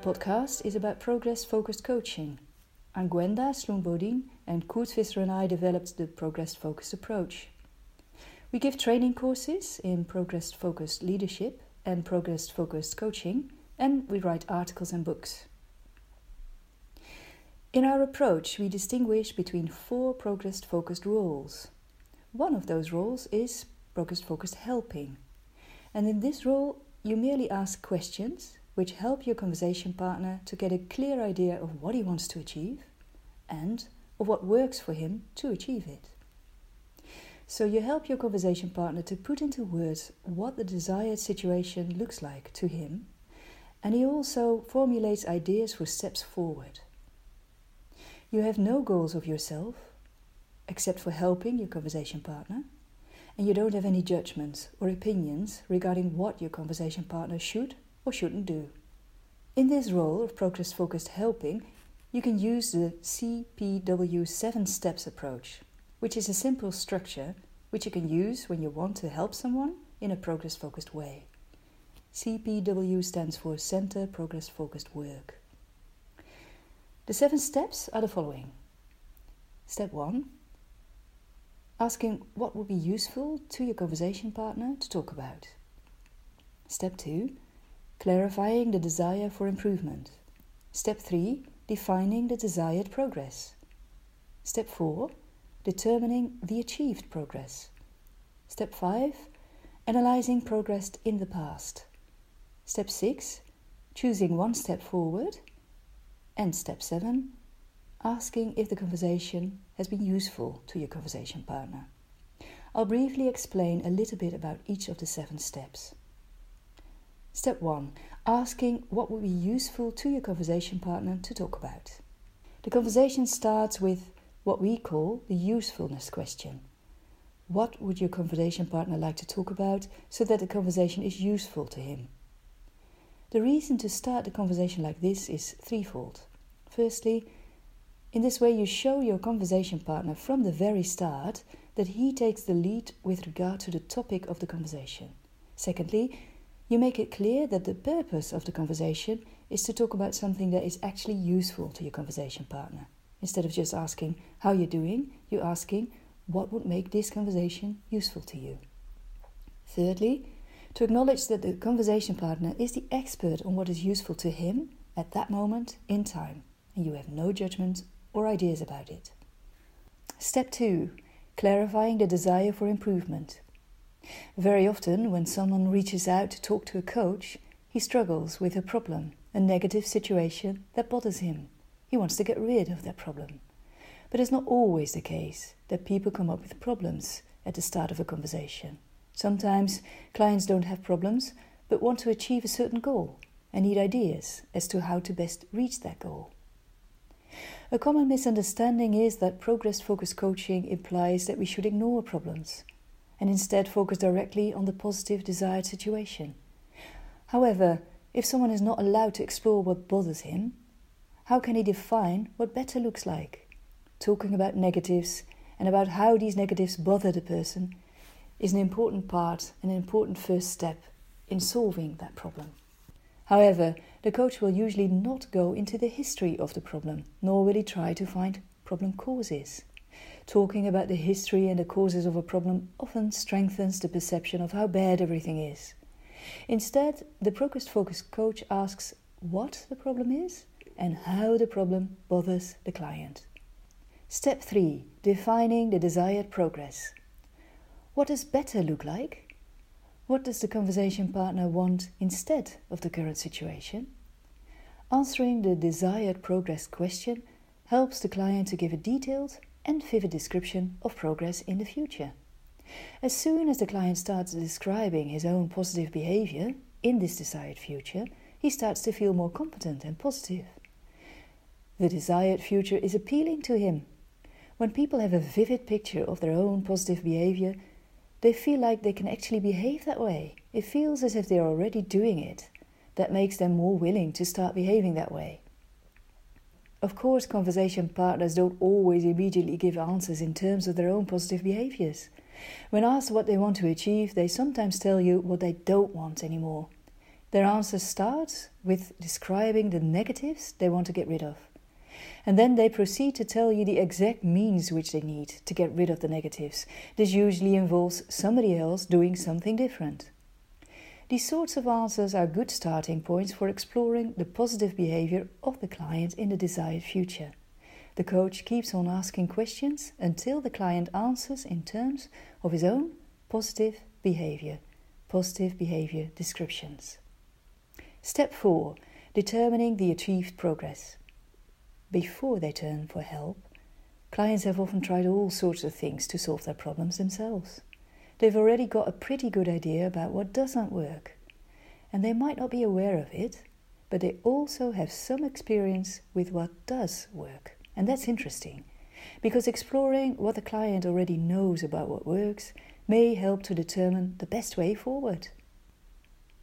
podcast is about progress focused coaching. I'm Gwenda Schlundt Bodien, and Coert Visser and I developed the progress focused approach. We give training courses in progress focused leadership and progress focused coaching, and we write articles and books. In our approach, we distinguish between four progress focused roles. One of those roles is progress focused helping. And in this role, you merely ask questions which help your conversation partner to get a clear idea of what he wants to achieve and of what works for him to achieve it. So you help your conversation partner to put into words what the desired situation looks like to him, and he also formulates ideas for steps forward. You have no goals of yourself, except for helping your conversation partner, and you don't have any judgments or opinions regarding what your conversation partner should or shouldn't do. In this role of progress focused helping, you can use the CPW 7 steps approach, which is a simple structure which you can use when you want to help someone in a progress focused way. CPW stands for Center Progress Focused Work. The seven steps are the following Step 1 Asking what would be useful to your conversation partner to talk about. Step 2 Clarifying the desire for improvement. Step 3 Defining the desired progress. Step 4 Determining the achieved progress. Step 5 Analyzing progress in the past. Step 6 Choosing one step forward and step 7 asking if the conversation has been useful to your conversation partner. I'll briefly explain a little bit about each of the seven steps. Step 1 Asking what would be useful to your conversation partner to talk about. The conversation starts with what we call the usefulness question. What would your conversation partner like to talk about so that the conversation is useful to him? The reason to start the conversation like this is threefold. Firstly, in this way, you show your conversation partner from the very start that he takes the lead with regard to the topic of the conversation. Secondly, you make it clear that the purpose of the conversation is to talk about something that is actually useful to your conversation partner. Instead of just asking, How you're doing? you're asking, What would make this conversation useful to you? Thirdly, to acknowledge that the conversation partner is the expert on what is useful to him at that moment in time and you have no judgment or ideas about it. Step 2 Clarifying the desire for improvement. Very often, when someone reaches out to talk to a coach, he struggles with a problem, a negative situation that bothers him. He wants to get rid of that problem. But it's not always the case that people come up with problems at the start of a conversation. Sometimes clients don't have problems but want to achieve a certain goal and need ideas as to how to best reach that goal. A common misunderstanding is that progress focused coaching implies that we should ignore problems and instead focus directly on the positive desired situation. However, if someone is not allowed to explore what bothers him, how can he define what better looks like? Talking about negatives and about how these negatives bother the person is an important part and an important first step in solving that problem. However, the coach will usually not go into the history of the problem, nor will he try to find problem causes. Talking about the history and the causes of a problem often strengthens the perception of how bad everything is. Instead, the progress focused coach asks what the problem is and how the problem bothers the client. Step 3 Defining the desired progress. What does better look like? What does the conversation partner want instead of the current situation? Answering the desired progress question helps the client to give a detailed and vivid description of progress in the future. As soon as the client starts describing his own positive behavior in this desired future, he starts to feel more competent and positive. The desired future is appealing to him. When people have a vivid picture of their own positive behavior, they feel like they can actually behave that way. It feels as if they're already doing it. That makes them more willing to start behaving that way. Of course, conversation partners don't always immediately give answers in terms of their own positive behaviors. When asked what they want to achieve, they sometimes tell you what they don't want anymore. Their answer starts with describing the negatives they want to get rid of. And then they proceed to tell you the exact means which they need to get rid of the negatives. This usually involves somebody else doing something different. These sorts of answers are good starting points for exploring the positive behavior of the client in the desired future. The coach keeps on asking questions until the client answers in terms of his own positive behavior, positive behavior descriptions. Step 4 Determining the achieved progress. Before they turn for help, clients have often tried all sorts of things to solve their problems themselves. They've already got a pretty good idea about what does not work, and they might not be aware of it, but they also have some experience with what does work. And that's interesting, because exploring what the client already knows about what works may help to determine the best way forward.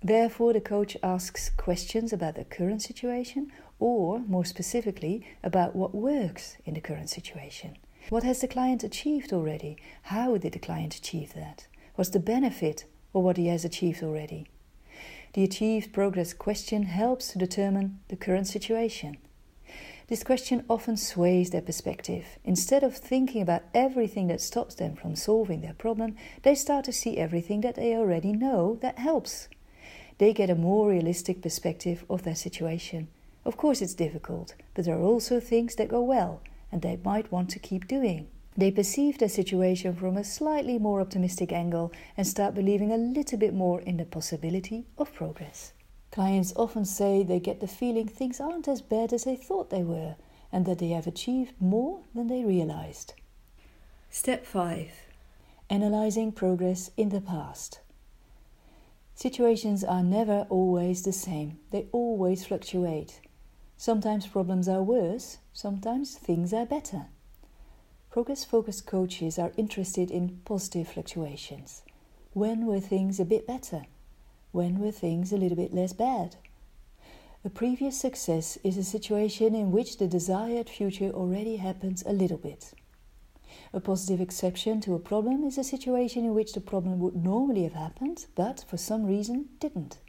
Therefore, the coach asks questions about the current situation, or more specifically, about what works in the current situation. What has the client achieved already? How did the client achieve that? What's the benefit of what he has achieved already? The achieved progress question helps to determine the current situation. This question often sways their perspective. Instead of thinking about everything that stops them from solving their problem, they start to see everything that they already know that helps they get a more realistic perspective of their situation. Of course, it's difficult, but there are also things that go well and they might want to keep doing. They perceive their situation from a slightly more optimistic angle and start believing a little bit more in the possibility of progress. Clients often say they get the feeling things aren't as bad as they thought they were and that they have achieved more than they realized. Step 5 Analyzing progress in the past. Situations are never always the same, they always fluctuate. Sometimes problems are worse, sometimes things are better. Progress focused coaches are interested in positive fluctuations. When were things a bit better? When were things a little bit less bad? A previous success is a situation in which the desired future already happens a little bit. A positive exception to a problem is a situation in which the problem would normally have happened, but for some reason didn't.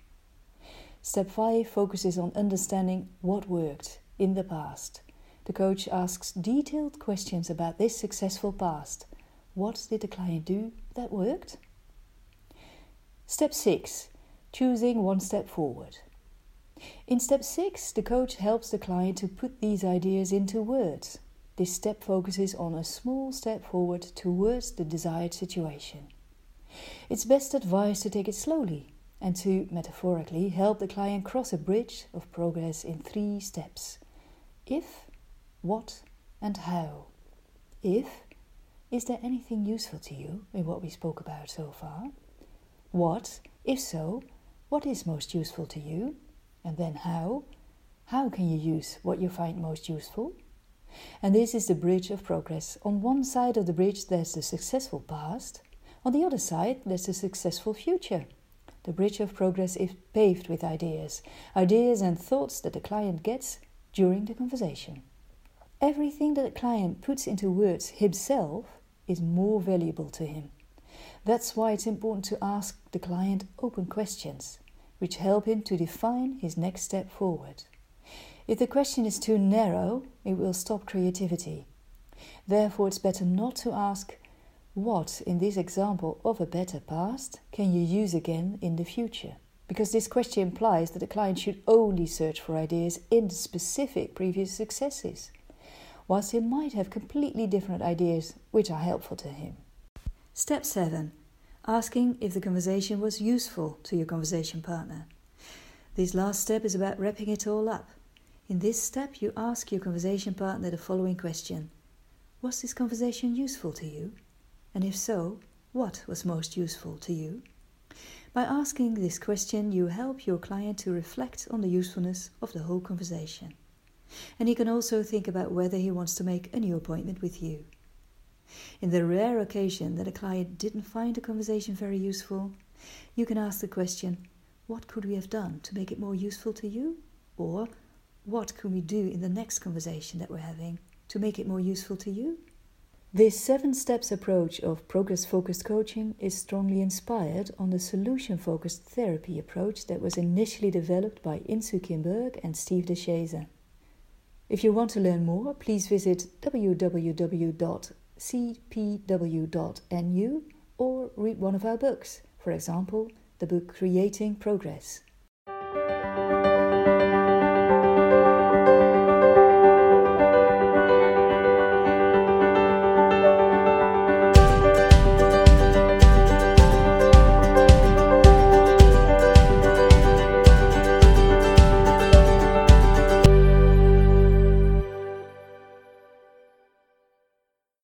Step 5 focuses on understanding what worked in the past. The coach asks detailed questions about this successful past. What did the client do that worked? Step 6 Choosing one step forward. In step 6, the coach helps the client to put these ideas into words. This step focuses on a small step forward towards the desired situation. It's best advised to take it slowly and to, metaphorically, help the client cross a bridge of progress in three steps if, what, and how. If, is there anything useful to you in what we spoke about so far? What, if so, what is most useful to you? And then how? How can you use what you find most useful? And this is the bridge of progress. On one side of the bridge, there's the successful past, on the other side, there's the successful future. The bridge of progress is paved with ideas, ideas and thoughts that the client gets during the conversation. Everything that the client puts into words himself is more valuable to him. That's why it's important to ask the client open questions, which help him to define his next step forward. If the question is too narrow, it will stop creativity. Therefore, it's better not to ask, What, in this example of a better past, can you use again in the future? Because this question implies that the client should only search for ideas in the specific previous successes, whilst he might have completely different ideas which are helpful to him. Step 7 Asking if the conversation was useful to your conversation partner. This last step is about wrapping it all up. In this step, you ask your conversation partner the following question Was this conversation useful to you? And if so, what was most useful to you? By asking this question, you help your client to reflect on the usefulness of the whole conversation. And he can also think about whether he wants to make a new appointment with you. In the rare occasion that a client didn't find the conversation very useful, you can ask the question, What could we have done to make it more useful to you? Or, what can we do in the next conversation that we're having to make it more useful to you? This seven steps approach of progress focused coaching is strongly inspired on the solution focused therapy approach that was initially developed by Insoo Kim Berg and Steve de Shazer. If you want to learn more, please visit www.cpw.nu or read one of our books, for example, the book Creating Progress.